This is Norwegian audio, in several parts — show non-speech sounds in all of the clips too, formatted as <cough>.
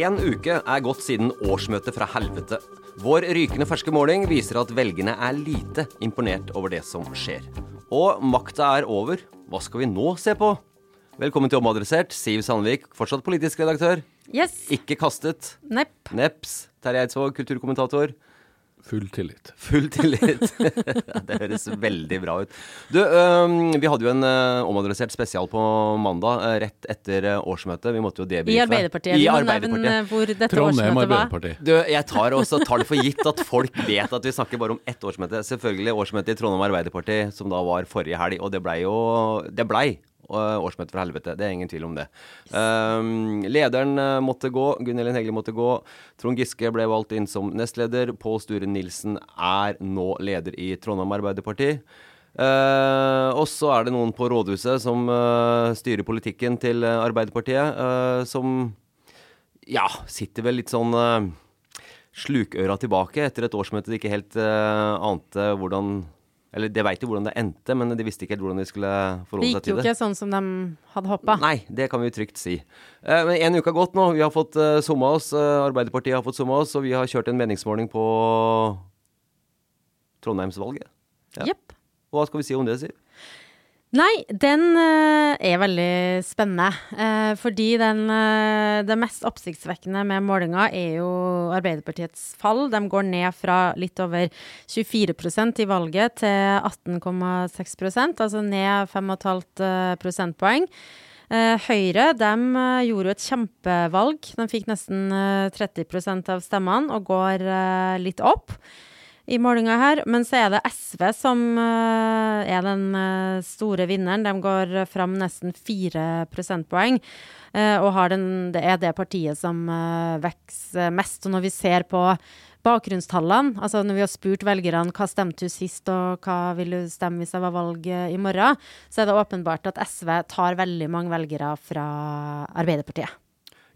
En uke er gått siden årsmøtet fra helvete. Vår rykende ferske måling viser at velgerne er lite imponert over det som skjer. Og makta er over. Hva skal vi nå se på? Velkommen til Omadressert. Siv Sandvik, fortsatt politisk redaktør. Yes. Ikke kastet. Nepp. Neps. Terje Eidsvåg, kulturkommentator. Full tillit. Full tillit. <laughs> <laughs> det høres veldig bra ut. Du, vi hadde jo en øh, omadressert spesial på mandag, øh, rett etter øh, årsmøtet. Vi måtte jo debrife. I Arbeiderpartiet. I Arbeiderpartiet. hvor dette Trondheim. Arbeiderparti. Du, jeg tar også tar det for gitt at folk vet at vi snakker bare om ett årsmøte. Selvfølgelig årsmøtet i Trondheim Arbeiderparti, som da var forrige helg. Og det blei jo Det blei årsmøte for helvete. Det er ingen tvil om det. Um, lederen øh, måtte gå. Gunn Elin Hegli måtte gå. Trond Giske ble valgt inn som nestleder. Pål Sture Nilsen er nå leder i Trondheim Arbeiderparti. Uh, og så er det noen på rådhuset som uh, styrer politikken til eh, Arbeiderpartiet, uh, som ja, sitter vel litt sånn slukøra tilbake etter et årsmøte de ikke helt eh, ante hvordan Eller de veit jo hvordan det endte, men de visste ikke helt hvordan de skulle forholde seg til det. det. gikk jo ikke sånn som de hadde håpa. Nei, det kan vi trygt si. Eh, men en uke har gått nå. Vi har fått eh, summa oss. eh, Arbeiderpartiet har fått summa oss, og vi har kjørt en meningsmåling på Trondheimsvalget. Ja. Og Hva skal vi si om det, Siv? Nei, den eh, er veldig spennende. eh, fordi den, eh, det mest oppsiktsvekkende med målinga er jo Arbeiderpartiets fall. De går ned fra litt over 24% i valget til 18,6% altså ned 5,5 eh, prosentpoeng. Høyre de gjorde jo et kjempevalg. De fikk nesten eh, 30% av stemmene og går litt opp i målinga her. Men så er det SV som eh, er den eh, store vinneren. De går fram nesten fire prosentpoeng. eh, og har den, det er det partiet som vokser mest. Og når vi ser på bakgrunnstallene, altså når vi har spurt velgerne hva stemte du sist, og hva vil du stemme hvis det var valg i morgen, så er det åpenbart at SV tar veldig mange velgere fra Arbeiderpartiet.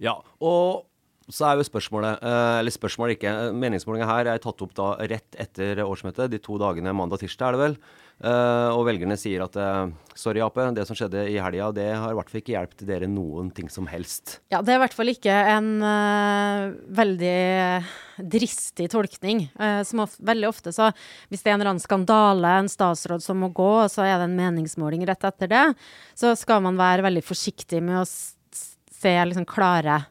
Ja, og så er jo spørsmålet, eh, eller spørsmålet ikke, meningsmålinga her er tatt opp da rett etter årsmøtet, de to dagene mandag-tirsdag er det vel. Eh, og velgerne sier at eh, sorry, Ap, det som skjedde i helga, det har i hvert fall ikke hjulpet dere noen ting som helst. Ja, det er i hvert fall ikke en uh, veldig dristig tolkning. Uh, som of veldig ofte så Hvis det er en eller annen skandale, en statsråd som må gå, og så er det en meningsmåling rett etter det, så skal man være veldig forsiktig med å se liksom klare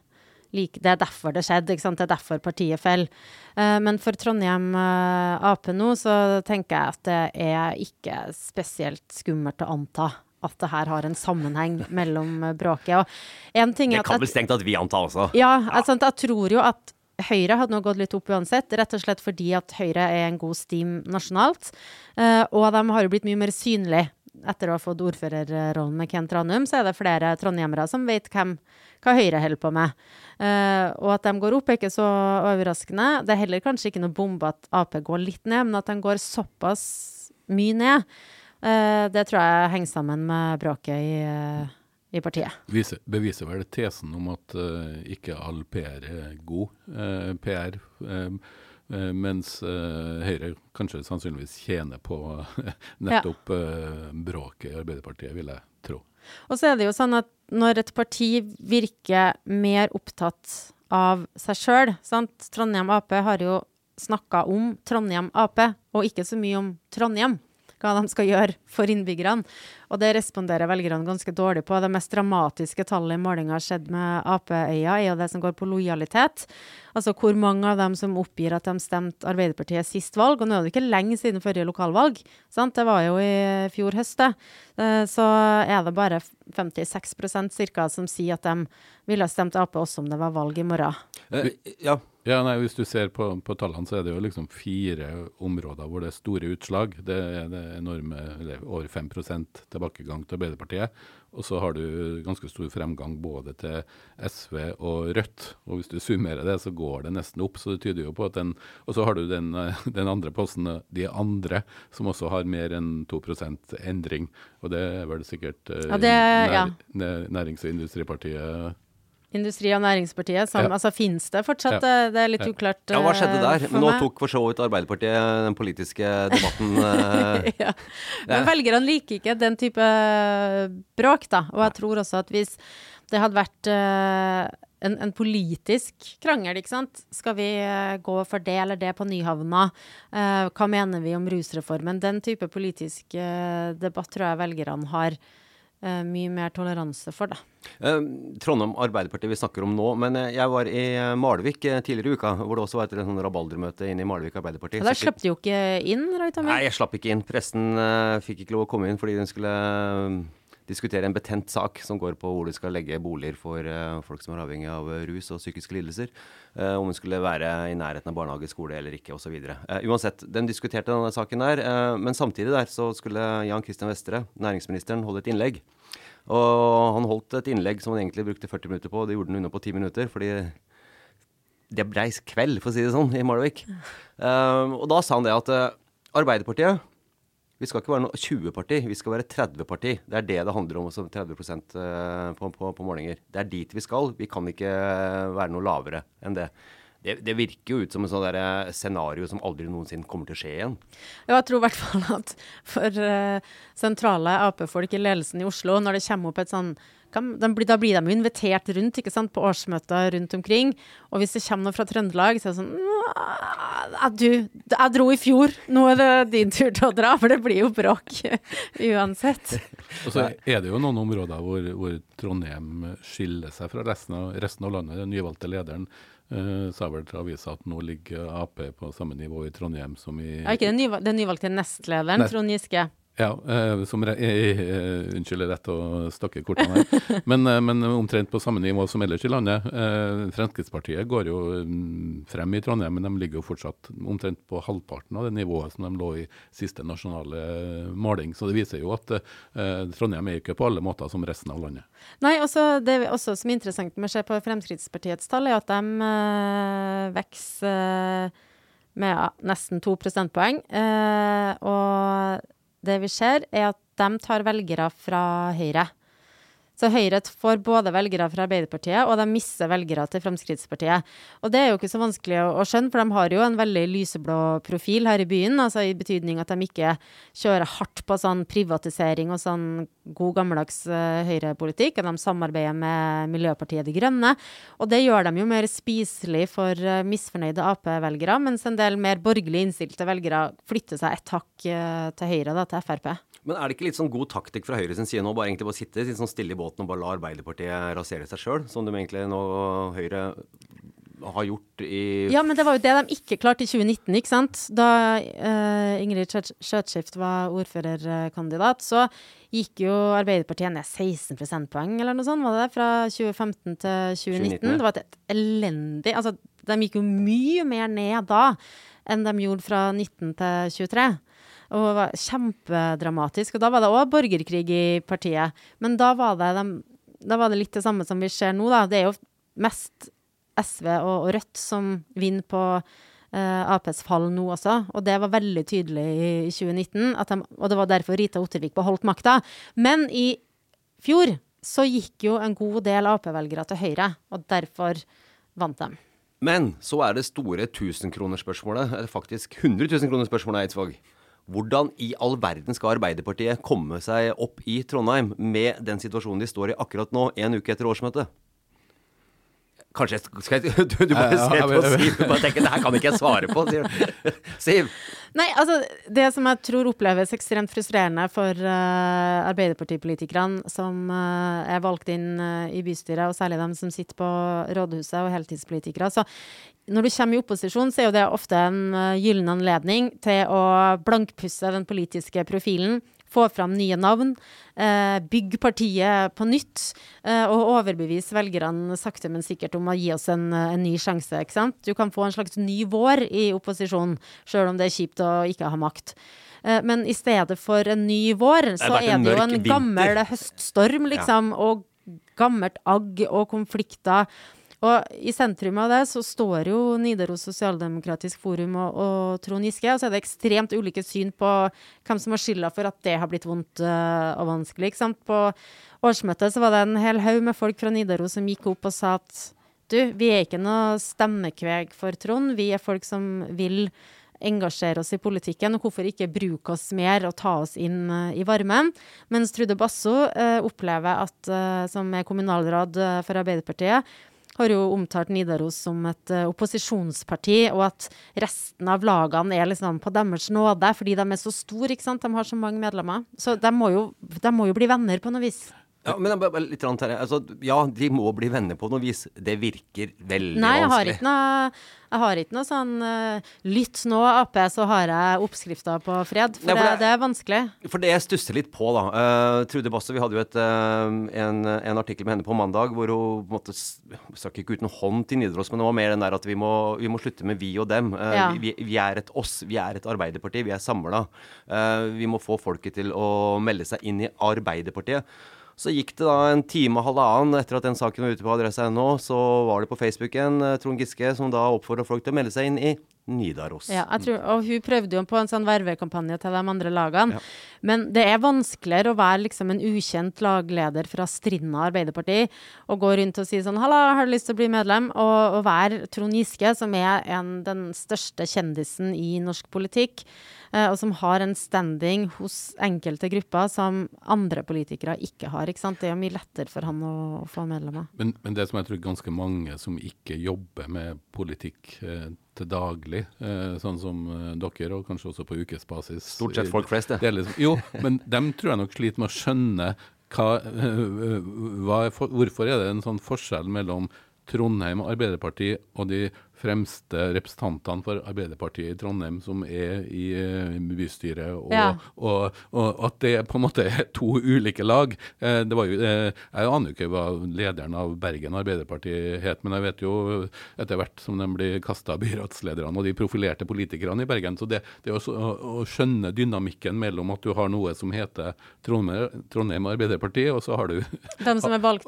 like, Det er derfor det skjedde, ikke sant? det er derfor partiet faller. Uh, men for Trondheim uh, Ap nå, så tenker jeg at det er ikke spesielt skummelt å anta at det her har en sammenheng <laughs> mellom bråket. Og en ting er Det kan vel strengt at vi anta også. ja, altså, jeg tror jo at Høyre hadde nå gått litt opp uansett, rett og slett fordi at Høyre er en god steam nasjonalt. Eh, og de har jo blitt mye mer synlige etter å ha fått ordførerrollen med Kent Ranum, så er det flere trondhjemmere som vet hvem, hva Høyre holder på med. Uh, og at de går opp, er ikke så overraskende. Det er heller kanskje ikke noe bombe at Ap går litt ned, men at de går såpass mye ned, uh, det tror jeg henger sammen med bråket i, uh, i partiet. Viser, beviser vel tesen om at ikke all PR er god PR. Mens Høyre kanskje sannsynligvis tjener på <laughs> nettopp ja. bråket i Arbeiderpartiet, vil jeg tro. Og så er det jo sånn at når et parti virker mer opptatt av seg sjøl Trondheim Ap har jo snakka om Trondheim Ap, og ikke så mye om Trondheim hva de skal gjøre for innbyggerne. Og det responderer velgerne ganske dårlig på. Det mest dramatiske tallet i målinga har skjedd med Ap-øya, er jo det som går på lojalitet. Altså hvor mange av dem som oppgir at de stemte Arbeiderpartiet sist valg. Og nå er det ikke lenge siden forrige lokalvalg. Sant? Det var jo i fjor høst, det. Eh, så er det bare 56% ca. som sier at de ville stemt Ap også om det var valg i morgen. Uh, ja, ja, nei, Hvis du ser på, på, tallene, så er det jo liksom fire områder hvor det er store utslag. Det er det enorme, eller over 5 tilbakegang til Arbeiderpartiet. Og så har du ganske stor fremgang både til SV og Rødt. Og hvis du summerer det, så går det nesten opp. Så det tyder jo på at den Og så har du den, den andre posten, de andre, som også har mer enn 2% endring. Og det er vel sikkert eh, ja, det, ja. nær, Nærings- og Industripartiet Industri- og Næringspartiet. Som, ja. Altså Fins det fortsatt? Ja. Det er litt uklart. Ja, Hva skjedde der? Eh, Nå tok for så vidt Arbeiderpartiet den politiske debatten. <laughs> Eh, ja. Men velgerne liker ikke den type bråk, da. Og jeg tror også at hvis det hadde vært en, en, politisk krangel, ikke sant. Skal vi gå for det eller det på Nyhavna? Uh, hva mener vi om rusreformen? Den type politisk debatt tror jeg velgerne har uh, mye mer toleranse for. Da. Uh, Trondheim Arbeiderparti vi snakker om nå, men uh, jeg var i Malvik tidligere i uka, hvor det også var et sånn rabaldermøte inne i Malvik Arbeiderparti. Og Der slapp du jo ikke inn, Rautamer? Nei, jeg slapp ikke inn. Pressen fikk ikke lov å komme inn fordi den skulle diskutere en betent sak som går på hvor du skal legge boliger for uh, folk som er avhengig av rus og psykiske lidelser. Uh, om den skulle være i nærheten av barnehage, skole eller ikke osv. Uh, uansett, den diskuterte denne saken der. Uh, men samtidig der så skulle Jan Christian Vestre, næringsministeren, holde et innlegg. Og han holdt et innlegg som han egentlig brukte 40 minutter på, og det gjorde han unna på 10 minutter. fordi det blei kveld, for å si det sånn, i Malvik. og da sa han det at Arbeiderpartiet vi skal ikke være noe 20-parti, vi skal være 30-parti. Det er det det handler om, 30 eh, på, på, på målinger. Det er dit vi skal. Vi kan ikke være noe lavere enn det. Det, det, virker jo ut som et eh, scenario som aldri noensinne kommer til å skje igjen. Jeg tror i hvert fall at for sentrale Ap-folk i ledelsen i Oslo, når det kommer opp et sånn da blir de jo invitert rundt ikke sant, på årsmøter rundt omkring. Og hvis det kommer noe fra Trøndelag, så er det sånn Du, jeg dro i fjor. Nå er det din tur til å dra, for det blir jo bråk <laughs> uansett. Og så er det jo noen områder hvor, hvor Trondheim skiller seg fra resten av, resten av landet. Den nyvalgte lederen uh, sa vel til avisa at nå ligger Ap på samme nivå i Trondheim som i Ja, ikke den, nyvalg, den nyvalgte nestlederen, Nest, Trond Giske? Ja, eh, som re eh, eh, Unnskyld, rett å stakke kortene her. <laughs> Men, eh, men, omtrent på samme nivå som ellers i landet. Eh, Fremskrittspartiet går jo mm, frem i Trondheim, men de ligger jo fortsatt omtrent på halvparten av det nivået som de lå i siste nasjonale måling. Så det viser jo at eh, Trondheim er ikke på alle måter som resten av landet. Nei, også det også som er interessant med å se på Fremskrittspartiets tall, er at de vokser med ja, nesten to prosentpoeng. og det vi ser, er at de tar velgere fra Høyre. Så Høyre får både velgere fra Arbeiderpartiet, og de mister velgere til Fremskrittspartiet. Og det er jo ikke så vanskelig å, å, skjønne, for de har jo en veldig lyseblå profil her i byen. altså I betydning at de ikke kjører hardt på sånn privatisering og sånn god gammeldags uh, høyrepolitikk. De samarbeider med Miljøpartiet De Grønne. Og det gjør dem jo mer spiselig for uh, misfornøyde Ap-velgere, mens en del mer borgerlig innstilte velgere flytter seg et hakk uh, til høyre, da, til Frp. Men er det ikke litt sånn god taktikk fra Høyre sin side nå, bare egentlig bare sitte sånn stille i båten og bare la Arbeiderpartiet rasere seg sjøl, som de egentlig nå Høyre har gjort i Ja, men det var jo det de ikke klarte i 2019, ikke sant? Da uh, Ingrid Skjøtskift var ordførerkandidat, så gikk jo Arbeiderpartiet ned 16 prosentpoeng eller noe sånt, var det det? Fra 2015 til 2019. 2019 Det var et elendig Altså, de gikk jo mye mer ned da enn de gjorde fra 19 til 23. Og det var kjempedramatisk. Og da var det òg borgerkrig i partiet. Men da var, de, da var det litt det samme som vi ser nå, da. Det er jo mest SV og, og Rødt som vinner på eh, Aps fall nå også. Og det var veldig tydelig i 2019, de, og det var derfor Rita Ottervik beholdt makta. Men i fjor så gikk jo en god del Ap-velgere til Høyre, og derfor vant de. Men så er det store 1000-kronerspørsmålet, eller faktisk 100 000 kroner-spørsmålet, Eidsvåg. Hvordan i all verden skal Arbeiderpartiet komme seg opp i Trondheim med den situasjonen de står i akkurat nå, en uke etter årsmøtet? Kanskje skal jeg, <laughs> du, du bare ser på Siv og bare tenker det her kan ikke jeg svare på. <laughs> Siv? Nei, altså det som jeg tror oppleves ekstremt frustrerende for uh, Arbeiderpartipolitikerne som uh, er valgt inn uh, i bystyret, og særlig dem som sitter på rådhuset og heltidspolitikere. Så når du kommer i opposisjon, så er jo det ofte en gyllen anledning til å blankpusse den politiske profilen få fram nye navn, eh, bygge partiet på nytt eh, og overbevise velgerne sakte, men sikkert om å gi oss en, en, ny sjanse. ikke sant? Du kan få en slags ny vår i opposisjon, sjøl om det er kjipt å ikke ha makt. Eh, men i stedet for en ny vår, så er det jo en gammel høststorm, liksom, ja. og gammelt agg og konflikter. Og i sentrum av det så står jo Nidaros Sosialdemokratisk Forum og, og Trond Giske. Og så er det ekstremt ulike syn på hvem som har skylda for at det har blitt vondt uh, og vanskelig. Ikke sant? På årsmøtet så var det en hel haug med folk fra Nidaros som gikk opp og sa at du, vi er ikke noe stemmekveg for Trond. Vi er folk som vil engasjere oss i politikken, og hvorfor ikke bruke oss mer og ta oss inn uh, i varmen. Mens Trude Basso uh, opplever at, uh, som er kommunalråd for Arbeiderpartiet, har jo omtalt Nidaros som et uh, opposisjonsparti, og at resten av lagene er liksom på deres nåde fordi de er så store, ikke sant. De har så mange medlemmer. Så de må jo, de må jo bli venner på noe vis. Ja, men litt altså, ja, de må bli venner på noe vis. Det virker veldig Nei, jeg vanskelig. Har ikke noe, jeg har ikke noe sånn uh, Lytt nå, Ap, så har jeg oppskrifta på fred. For, Nei, for det, det, er vanskelig. For det jeg stusser litt på, da uh, Trude Basse, vi hadde jo et, uh, en, en, artikkel med henne på mandag hvor hun på en måte ikke uten hånd til Nidaros, men det var mer den der at vi må, vi må slutte med vi og dem. Ja. Vi, vi, er et oss. Vi er et Arbeiderparti. Vi er samla. vi må få folket til å melde seg inn i Arbeiderpartiet. Så gikk det da en time og halvannen etter at den saken var ute på adressa.no, så var det på Facebooken igjen Trond Giske som da oppfordra folk til å melde seg inn i Nidaros. Ja, tror, og hun prøvde jo på en sånn vervekampanje til de andre lagene. Ja. Men det er vanskeligere å være liksom en ukjent lagleder fra Strinda Arbeiderparti og gå rundt og si sånn 'Halla, har du lyst til å bli medlem?' Og, og være Trond Giske, som er en, den største kjendisen i norsk politikk. Eh, og som har en standing hos enkelte grupper som andre politikere ikke har. ikke sant? Det er mye lettere for han å, å få medlemmer. Men, men, det som jeg tror ganske mange som ikke jobber med politikk eh, til daglig, eh, sånn som eh, dere, og kanskje også på ukesbasis Stort sett folk flest, det. Liksom, jo, men dem tror jeg nok sliter med å skjønne hva, eh, hva hvorfor er det en sånn forskjell mellom Trondheim Arbeiderparti og de fremste representantene for Arbeiderpartiet i Trondheim som er i uh, bystyret, og, ja. og, og, at det på en måte er <laughs> to ulike lag. Uh, det var jo, uh, jeg aner jo ikke hva lederen av Bergen Arbeiderparti het, men jeg vet jo etter hvert som de blir kasta byrådslederne og de profilerte politikerne i Bergen. Så det, det å, å, skjønne dynamikken mellom at du har noe som heter Trondheim, Trondheim Arbeiderparti, og så har du. <laughs>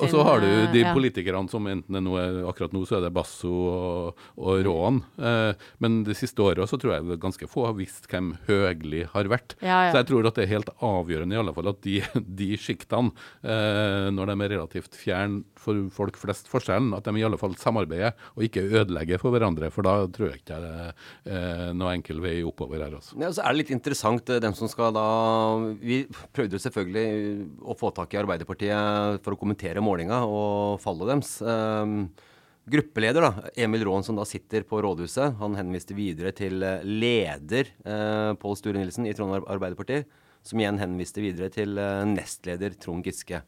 Og så har du de ja. politikerne som enten er noe Akkurat nå så er det Basso og, og Råen. Eh, men det siste året så tror jeg ganske få har visst hvem Høgli har vært. Ja, ja. Så jeg tror at det er helt avgjørende i alle fall at de, <laughs> de sjiktene, eh, når de er relativt fjern for folk flest forskjellen, at de i alle fall samarbeider og ikke ødelegger for hverandre. For da tror jeg ikke det er eh, noe enkel vei oppover her. Også. Ja, så er det litt interessant, dem som skal da Vi prøvde selvfølgelig å få tak i Arbeiderpartiet for å kommentere målinga og fallet deres. Um, gruppeleder, da, Emil Raan, som da sitter på rådhuset, han henviste videre til eh, leder eh, Pål Sture Nilsen i Trondheim Arbeiderparti, som igjen henviste videre til eh, nestleder Trond Giske.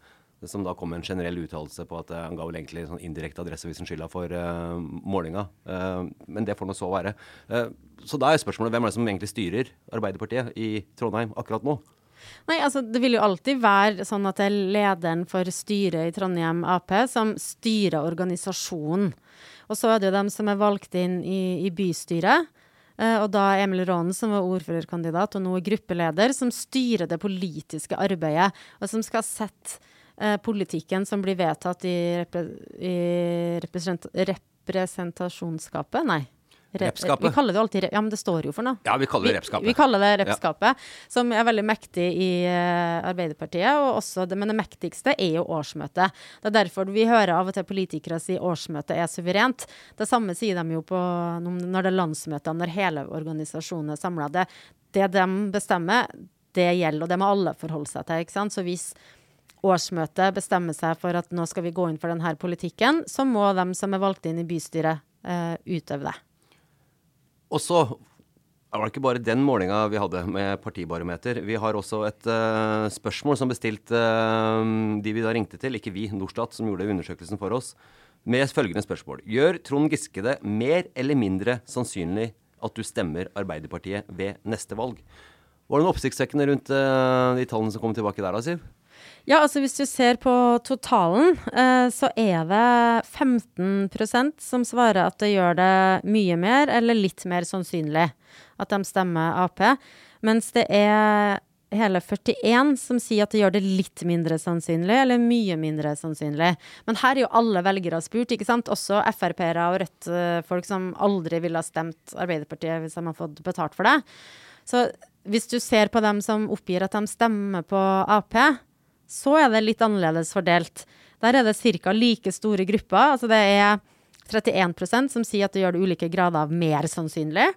Som da kom med en generell uttalelse på at uh, han ga vel egentlig sånn indirekte Adresseavisen skylda for uh, målinga. Uh, men det får nå så være. så da er spørsmålet hvem er det som egentlig styrer Arbeiderpartiet i Trondheim akkurat nå? Nei, altså det vil jo alltid være sånn at det er lederen for styret i Trondheim Ap som styrer organisasjonen. Og så er det jo dem som er valgt inn i, i bystyret. Uh, og da Emil Raanen, som var ordførerkandidat og nå er gruppeleder, som styrer det politiske arbeidet, og som skal sette uh, politikken som blir vedtatt i, repre i representasjonsskapet. Nei. Re- Repskapet. Vi kaller det alltid Ja, men det står jo for noe. Ja, vi kaller det repskapet. vi kaller det repskapet, som er veldig mektig i eh, Arbeiderpartiet. Og også men det mektigste er jo årsmøtet. Det er derfor vi hører av og til politikere si årsmøtet er suverent. Det samme sier de jo på når det er landsmøter, når hele organisasjonen er samla. Det, det de bestemmer, det gjelder, og det må alle forholde seg til. ikke sant? Så hvis årsmøtet bestemmer seg for at nå skal vi gå inn for denne politikken, så må de som er valgt inn i bystyret, uh, utøve det. Og så var det ikke bare den målinga vi hadde med partibarometer. Vi har også et uh, spørsmål som bestilt uh, de vi da ringte til, ikke vi, Norstat, som gjorde undersøkelsen for oss, med følgende spørsmål. Gjør Trond Giske det mer eller mindre sannsynlig at du stemmer Arbeiderpartiet ved neste valg? Var det noe oppsiktsvekkende rundt uh, de tallene som kom tilbake der, da, Siv? Ja, altså hvis du ser på totalen, eh, så er det 15% som svarer at det gjør det mye mer eller litt mer sannsynlig at de stemmer Ap. Mens det er hele 41 som sier at det gjør det litt mindre sannsynlig eller mye mindre sannsynlig. Men her er jo alle velgere spurt, ikke sant? Også Frp-ere og Rødt-folk som aldri ville ha stemt Arbeiderpartiet hvis de har fått betalt for det. Så hvis du ser på dem som oppgir at de stemmer på Ap, så er det litt annerledes fordelt. Der er det ca. like store grupper. Altså det er 31% som sier at det gjør det ulike grader av mer sannsynlig.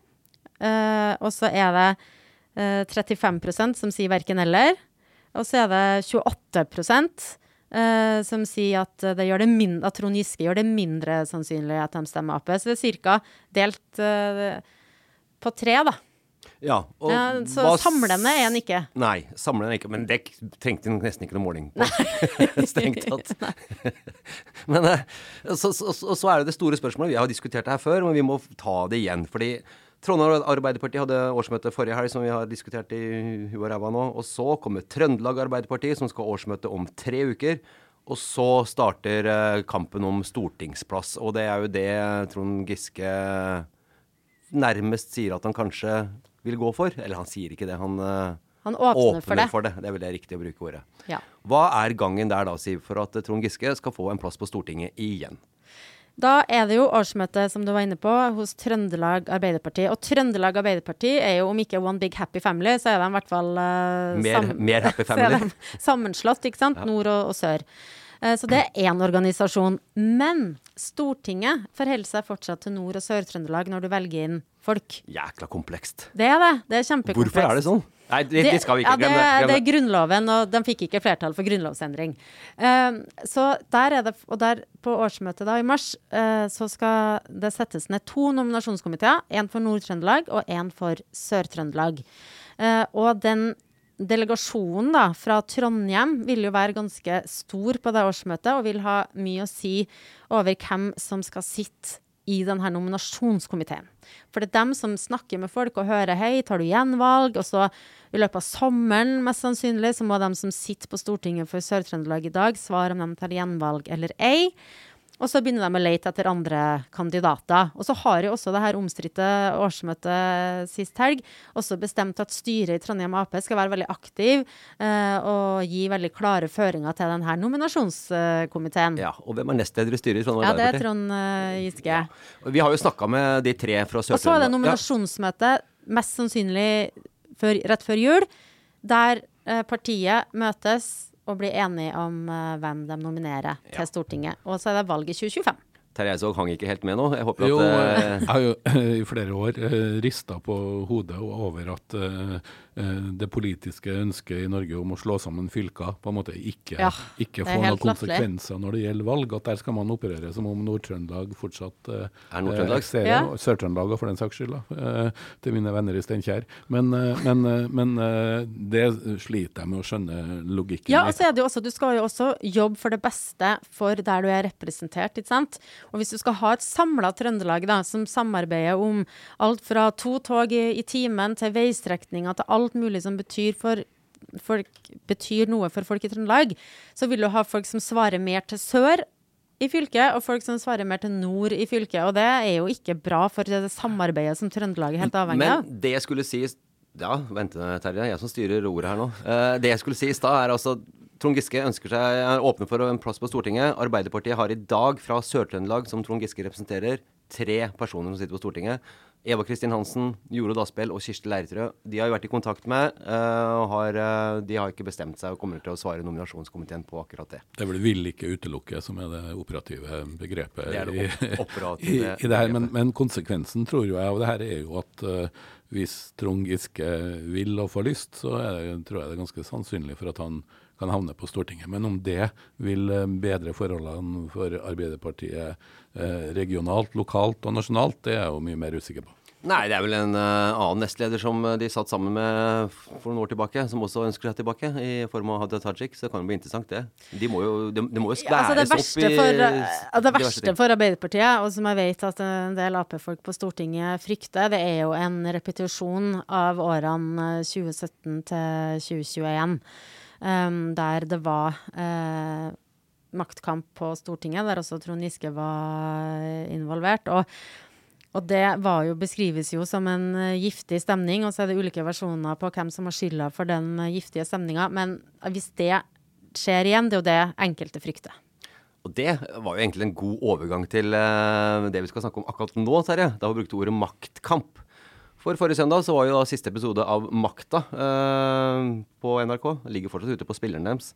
Uh, og så er det uh, 35% som sier verken eller. Og så er det 28 uh, som sier at, det gjør det mindre, at Trond Giske gjør det mindre sannsynlig at de stemmer Ap. Så det er ca. delt uh, på tre, da. Ja, og Ja, så hva samlende er han ikke. Nei, samlende er han ikke. Men det trengte trengte nesten ikke noe måling på. Strengt <laughs> tatt. <laughs> <laughs> men eh, så, så, så, så er det det store spørsmålet. Vi har diskutert det her før, men vi må ta det igjen. fordi Trondheim Arbeiderparti hadde årsmøte forrige helg, som vi har diskutert i huet og ræva nå. Og så kommer Trøndelag Arbeiderparti, som skal ha årsmøte om tre uker. Og så starter eh, kampen om stortingsplass. Og det er jo det Trond Giske nærmest sier at han kanskje vil gå for. Eller han sier ikke det, han, eh, Han åpner for det. for det. Det er vel det riktig å bruke ordet. Ja. Hva er gangen der da, Siv, for at Trond Giske skal få en plass på Stortinget igjen? Da er det jo årsmøte, som du var inne på, hos Trøndelag Arbeiderparti. Og Trøndelag Arbeiderparti er jo, om ikke one big happy family, så er de i hvert fall uh, Mer- mer happy <laughs> så er family. sammenslått, ikke sant? Nord og, og sør. Eh, Så det er én organisasjon. Men Stortinget forholder seg fortsatt til Nord- og Sør-Trøndelag når du velger inn folk. Jækla komplekst. Det er det. Det er kjempekomplekst. Hvorfor er det sånn? Nei, det, det skal vi ikke ja, glemme. det. Glem Det er Grunnloven, og de fikk ikke flertall for grunnlovsendring. Uh, så der er det, og der på årsmøtet da i mars, uh, så skal det settes ned to nominasjonskomiteer. En for Nord-Trøndelag og en for Sør-Trøndelag. Uh, og den delegasjonen da, fra Trondheim vil jo være ganske stor på det årsmøtet, og vil ha mye å si over hvem som skal sitte i denne nominasjonskomiteen. For det er dem som snakker med folk og hører hei, tar du gjenvalg? Og så i løpet av sommeren, mest sannsynlig, så må de som sitter på Stortinget for Sør-Trøndelag i dag, svare om de tar gjenvalg eller ei. Og så begynner de å lete etter andre kandidater. Og så har jo også det her omstridte årsmøtet sist helg også bestemt at styret i Trondheim Ap skal være veldig aktiv eh, og gi veldig klare føringer til denne nominasjonskomiteen. Ja, og hvem er nestleder i styret i Trondheim Ja, det er Arbeiderparti? Trond uh, Giske. Ja. Vi har jo snakka med de tre fra Og så er det Sør-Trøndelag. nominasjonsmøte, mest sannsynlig før, rett før jul, der eh, partiet møtes og blir enige om uh, hvem de nominerer til Stortinget. Og så er det valg i 2025. Terje Eidsvåg hang ikke helt med nå. Jeg håper Jo, at jeg eh, har jo <laughs> i flere år uh, rista på hodet over at eh, eh, det politiske ønsket i Norge om å slå sammen fylker på en måte ikke, Ja, ikke får noen konsekvenser når det gjelder valg. At der skal man operere som om Nord-Trøndelag fortsatt eh, Er Nord-Trøndelag? eh. Ja. Sør-Trøndelag for den saks skyld, eh, til mine venner i Steinkjer. Men, eh, men, eh, men eh, det sliter jeg med å skjønne logikken Ja, i. og så er det jo også, Du skal jo også jobbe for det beste for der du er representert. ikke sant? Og Hvis du skal ha et samla Trøndelag da, som samarbeider om alt fra to tog i, i timen til veistrekninger til alt mulig som betyr, for, folk, betyr noe for folk i Trøndelag, så vil du ha folk som svarer mer til sør i fylket, og folk som svarer mer til nord i fylket. Og det er jo ikke bra for det samarbeidet som Trøndelag er helt avhengig av. Men det jeg skulle si Ja, vent, Terje. Jeg som styrer ordet her nå. Eh, det jeg skulle si i stad, er altså Trond Giske ønsker seg, er åpne for en plass på Stortinget. Arbeiderpartiet har i dag fra Sør-Trøndelag, som Trond Giske representerer, tre personer som sitter på Stortinget. Eva Kristin Hansen, Joro Dasbell og Kirsti Leirtrø. De har jo vært i kontakt med, uh, har, uh, de har ikke bestemt seg og kommer til å svare nominasjonskomiteen på akkurat det. Det er vel 'vil ikke utelukke' som er det operative begrepet det er det <laughs> operative i, i, det her. Men, men, konsekvensen, tror jeg, av det her er jo at uh, hvis Trond Giske vil og får lyst, så det, tror jeg det er ganske sannsynlig for at han kan havne på Stortinget. Men om det vil bedre forholdene for Arbeiderpartiet eh, regionalt, lokalt og nasjonalt, det er jeg jo mye mer usikker på. Nei, det er vel en uh, annen nestleder som de satt sammen med for noen år tilbake, som også ønsker seg tilbake, i form av Hadia Tajik. Så det kan jo bli interessant, det. De må jo, de, de må jo skværes ja, altså opp i for, uh, Det verste for Arbeiderpartiet, og som jeg vet at en del Ap-folk på Stortinget frykter, det er jo en repetisjon av årene 2017 til 2021, um, der det var uh, maktkamp på Stortinget, der også Trond Giske var involvert. og og det jo, beskrives jo som en uh, giftig stemning, og så er det ulike versjoner på hvem som har skylda for den giftige stemninga. Men hvis det skjer igjen, det er jo det enkelte frykter. Og det var jo egentlig en god overgang til uh, det vi skal snakke om akkurat nå, Terje. Da hun vi brukt ordet maktkamp. For forrige søndag så var jo da siste episode av Makta på NRK. Ligger fortsatt ute på spilleren deres.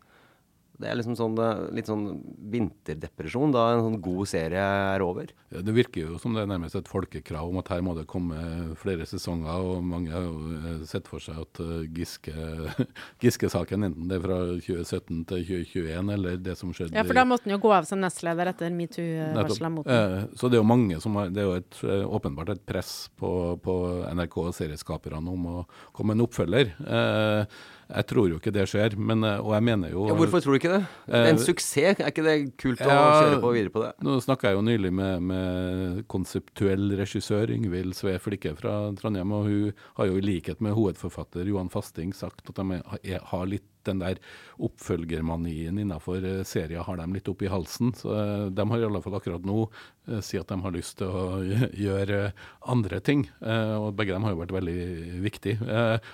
Det er liksom sånn, eh, litt sånn vinterdepresjon da en sånn god serie er over. Ja, det virker jo som det er nærmest et folkekrav om at her må det komme flere sesonger. Og mange har jo eh, sett for seg at uh, <laughs> Giske-saken, enten det er fra 2017 til 2021 eller det som skjedde Ja, for da måtte han jo gå av som nestleder etter metoo-varselet mot ham. så det er jo mange som har Det er jo et, åpenbart et press på, på NRK og serieskaperne om å komme en oppfølger. Uh, jeg tror jo ikke det skjer, men, eh, og jeg mener jo ja, Hvorfor tror du ikke det? En uh, suksess, er ikke det kult å ja, kjøre på videre på det? Nå snakka jeg jo nylig med, med konseptuell regissør Yngvild Sve Flikke fra Trondheim, og hun har jo i likhet med hovedforfatter Johan Fasting sagt at de er, har litt den der oppfølgermanien innenfor serien har de litt opp i halsen. Så eh, de har i alle fall akkurat nå eh, si at de har lyst til å gjøre andre ting. Og begge dem har jo vært veldig viktige.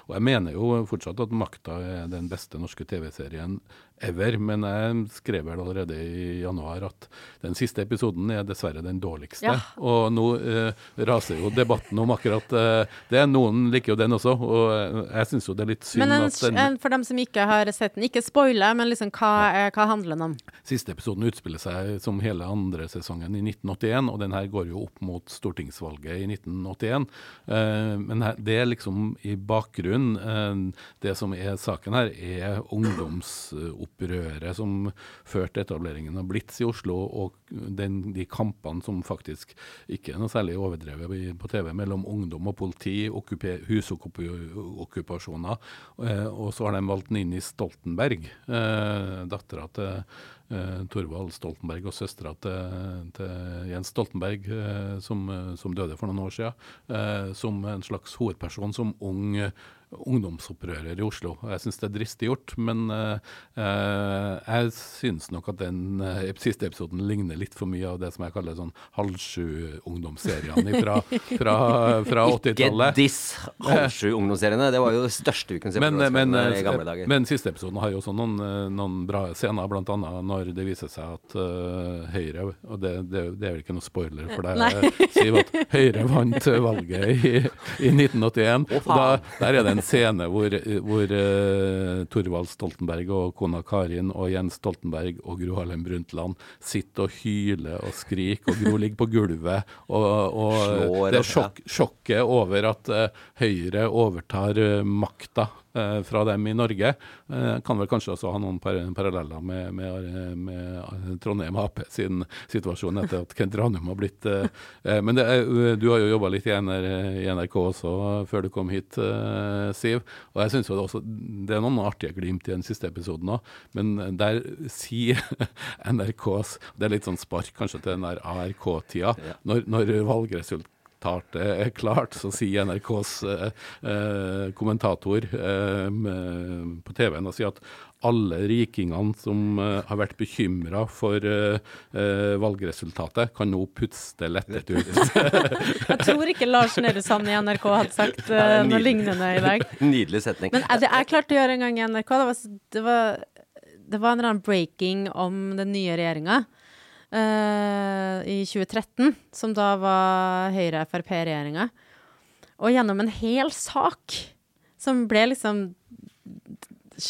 Og jeg mener jo fortsatt at 'Makta' er den beste norske TV-serien ever. Men jeg skrev vel allerede i januar at den siste episoden er dessverre den dårligste. Ja. Og nå eh, raser jo debatten om akkurat eh, det. Noen liker jo den også, og jeg syns jo det er litt synd men en, at den For dem som ikke har sett den, ikke spoile, men liksom hva, hva handler den om? Siste episoden utspiller seg som hele andre sesongen i 1981, og den her går jo opp mot stortingsvalget i 1981. Eh, men det er liksom i bakgrunnen eh, Det som er saken her, er ungdomsopprøret opprøret som førte etableringen av Blitz i Oslo, og den, de kampene som faktisk ikke er noe særlig overdrevet på TV, mellom ungdom og politi, husokkupasjoner. Eh, og så har de valgt Nini Stoltenberg, eh, dattera til eh, Torvald Stoltenberg og søstera til, til, Jens Stoltenberg, eh, som, som, døde for noen år siden, eh, som en slags hovedperson som ung ungdomsopprører i Oslo. Jeg syns det er dristig gjort, men uh, jeg syns nok at den uh, siste episoden ligner litt for mye av det som jeg kaller sånn halv sju-ungdomsseriene fra, fra, fra 80-tallet. Ikke diss halv sju-ungdomsseriene, det var jo det største vi kunne se men, men, i gamle dager. Men siste episoden har jo også noen, noen bra scener, bl.a. når det viser seg at uh, Høyre, og det, det, det, er vel ikke noe spoiler for deg, Siv, at Høyre vant valget i, i 1981. Oh, da, der er det en en scene hvor, hvor uh, Torvald Stoltenberg og kona Karin og Jens Stoltenberg og Gro Harlem Brundtland sitter og hyler og skriker, og Gro ligger på gulvet. Og, og det er sjokk, sjokket over at uh, Høyre overtar uh, makta Eh, fra dem i Norge. Eh, kan vel kanskje også ha noen paralleller med, med, med, Trondheim Ap sin situasjon etter at Kent Ranum har blitt eh, Men det, du har jo jobba litt i, NR, i, NRK også før du kom hit, Siv. Og jeg syns det, det er noen artige glimt i den siste episoden òg, men der sier <laughs> NRKs Det er litt sånn spark kanskje til den der ARK-tida, når, når valgresultatet uttalt er klart, så sier NRKs eh, eh, kommentator eh, på TV-en og sier at alle rikingene som har vært bekymra for uh, uh, valgresultatet, kan nå puste lettet ut. <laughs> jeg tror ikke Lars Nehru Sand i NRK hadde sagt noe lignende i dag. <laughs> Nydelig setning. Men det jeg klarte å gjøre en gang i NRK, det var, det var, det var en eller annen breaking om den nye regjeringa. I 2013, som da var Høyre-Frp-regjeringa. Og gjennom en hel sak som ble liksom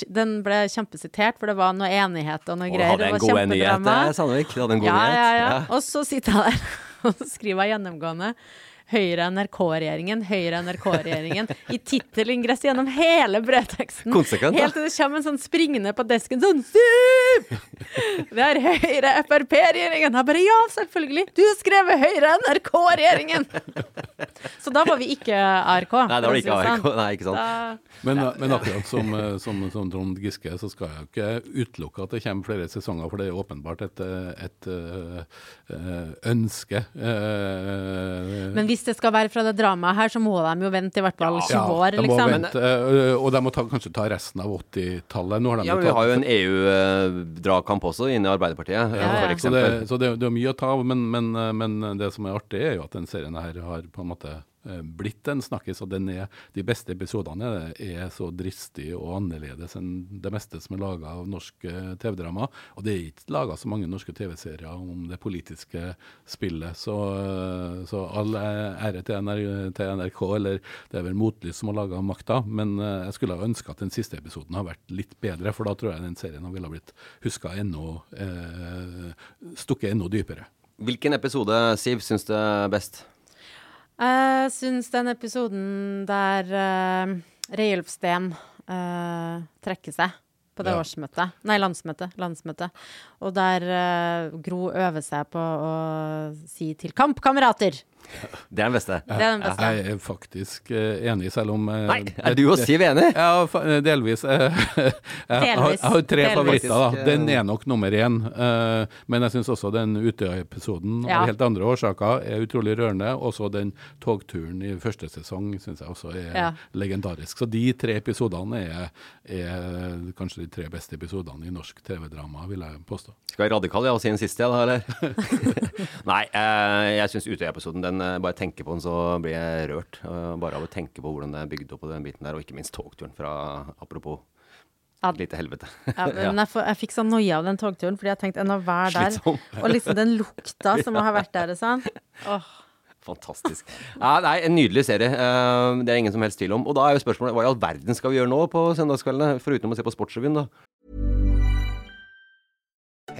den ble kjempesitert, for det var noe enighet og noe og greier. Hadde en god enighet, Sandvik. Du hadde en god ja, nyhet. Ja, ja. Og så sitter jeg der <laughs> og skriver gjennomgående Høyre-NRK-regjeringen, Høyre-NRK-regjeringen i tittelingress gjennom hele brødteksten. Konsekvent, Helt til det kommer en sånn springende på desken sånn Siv! Det er Høyre-Frp-regjeringen. Jeg bare ja, selvfølgelig. Du har skrevet Høyre-NRK-regjeringen! Så da var vi ikke ARK. Nei, da var det ikke ARK. Sånn. Nei, ikke sant. Da, men, men, akkurat som, eh, som, som, Trond Giske, så skal jeg jo ikke utelukke at det kommer flere sesonger, for det er åpenbart et, et, et eh, ønske. Men hvis det skal være fra det dramaet her, så må de jo vente i hvert fall 20 ja, år, liksom. Vente, eh, og de må ta, kanskje ta resten av 80-tallet. Ja, vi har jo en EU-dragkamp også inne i Arbeiderpartiet, ja, ja. Så, det, så det, det, er mye å ta av, men, men, men, det som er artig, er jo at den serien her har på en måte Eh, blitt en snakkis, og er, de beste episodene er så dristige og annerledes enn det meste som er laga av norsk eh, TV-drama. Og det er ikke laga så mange norske TV-serier om det politiske spillet, så, eh, så all ære til, NR, til, NRK, eller det er vel Motlys som har laga Makta, men jeg skulle ha ønska at den siste episoden har vært litt bedre, for da tror jeg den serien ville blitt huska ennå eh, Stukket enda dypere. Hvilken episode, Siv, syns du er best? Jeg syns den episoden der uh, Reiulf Steen uh, trekker seg på det ja. årsmøtet. Nei, landsmøtet. landsmøtet. Og der uh, Gro øver seg på å si til kampkamerater <laughs> det er den beste. Det er den beste. Jeg er faktisk uh, enig, selv om uh, Nei, er du og Siv enig? Ja, <laughs> delvis. Jeg, har, jeg, har tre delvis. favoritter. da. Den er nok nummer én. men jeg syns også den Utøya-episoden ja. av helt andre årsaker er utrolig rørende. Også den togturen i første sesong syns jeg også er ja. legendarisk. Så de tre episodene er, er, kanskje de tre beste episodene i norsk TV-drama, vil jeg påstå. Skal jeg radikal ja, og si en siste, da, eller? <laughs> Nei, jeg syns Utøya-episoden den eh, bare tenker på den, så blir jeg rørt. Bare av å tenke på hvordan det er bygd opp på den biten der, og ikke minst togturen fra Apropos. Et lite helvete. ja, men <laughs> jeg, jeg, fikk sånn noia av den togturen, fordi jeg tenkte enn å være der. Og liksom den lukta som <laughs> må ha vært der og sånn. Oh. Fantastisk. Ja, nei, en nydelig serie. Uh, det er ingen som helst tvil om. Og da er jo spørsmålet hva i all verden skal vi gjøre nå på søndagskveldene, foruten å se på Sportsrevyen, da?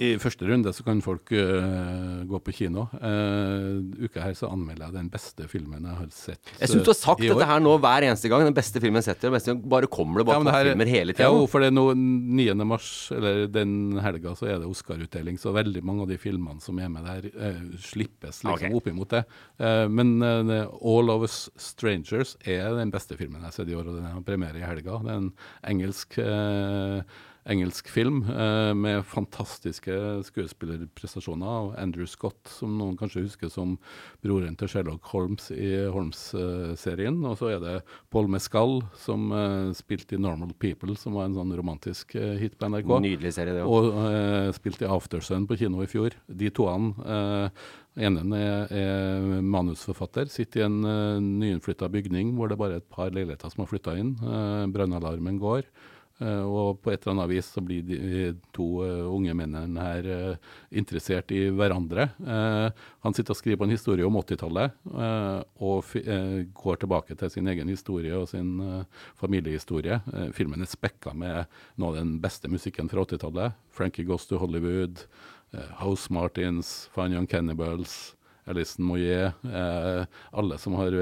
I første runde så kan folk uh, gå på kino. Uh, uka her så anmelder jeg den beste filmen jeg har sett. i år. Jeg syns du har sagt dette her nå hver eneste gang. Den beste filmen jeg setter. Beste, bare kommer det bare ja, her, filmer hele tida. Ja, for det er noe 9. mars, eller den helga, så er det Oscar-utdeling. Så veldig mange av de filmene som er med der, uh, slippes liksom okay. opp imot det. men All of Us Strangers er den beste filmen jeg har sett i år, og den har premiere i helga. Det er en engelsk engelsk film eh, med fantastiske skuespillerprestasjoner av Andrew Scott, som noen kanskje husker som broren til Sherlock Holmes i Holmes-serien. og så er det Paul Mescal, som eh, spilte i Normal People, som var en sånn romantisk eh, hit på NRK. Nydelig serie, det òg. Og eh, spilte i Aftersun på kino i fjor. De toene eh, ene er, er, manusforfatter, sitter i en uh, nyinnflytta bygning hvor det bare er et par leiligheter som har flytta inn. Uh, Brannalarmen går. Uh, og på et eller annet vis så blir de to uh, unge mennene her uh, interessert i hverandre. han sitter og skriver på en historie om 80-tallet, og går tilbake til sin egen historie og sin familiehistorie. filmen er spekka med noe av den beste musikken fra 80-tallet. Frankie Goes to Hollywood, House Martins, Fine Young Cannibals. Alison Moyet, alle som har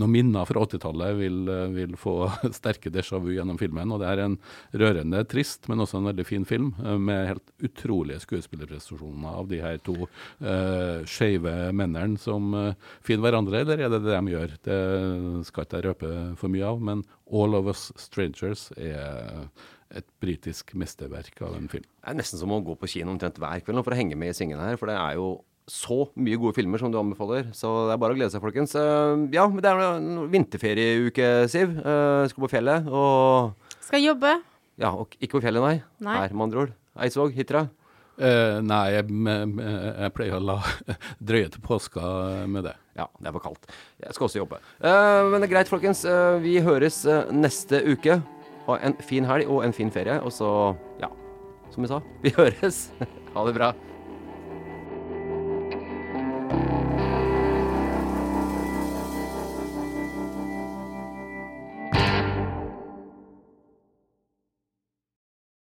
noen minner fra 80-tallet vil, vil, få <laughs> sterke déjà vu gjennom filmen. og Det er en rørende, trist, men også en veldig fin film, eh, med helt utrolige skuespillerprestasjoner av de her to uh, skeive mennene som uh, finner hverandre, eller er det det de gjør? Det skal ikke jeg røpe for mye av, men All of Us Strangers er et britisk mesterverk av en film. Det er nesten som å gå på kino omtrent hver kveld for å henge med i svingene her. For det er jo så mye gode filmer som du anbefaler. Så det er bare å glede seg, folkens. Uh, ja, men det er en vinterferieuke, Siv. Uh, skal på fjellet og Skal jobbe. Ja, og ikke på fjellet, nei. nei. Her, med andre ord. Eidsvåg, Hitra. Uh, nei, jeg, jeg, pleier å la <laughs> drøye til påska med det. Ja, det er for kaldt. Jeg skal også jobbe. Uh, men det er greit, folkens. Uh, vi høres neste uke. Ha en fin helg og en fin ferie. Og så, ja, som vi sa, vi <laughs> høres. ha det bra.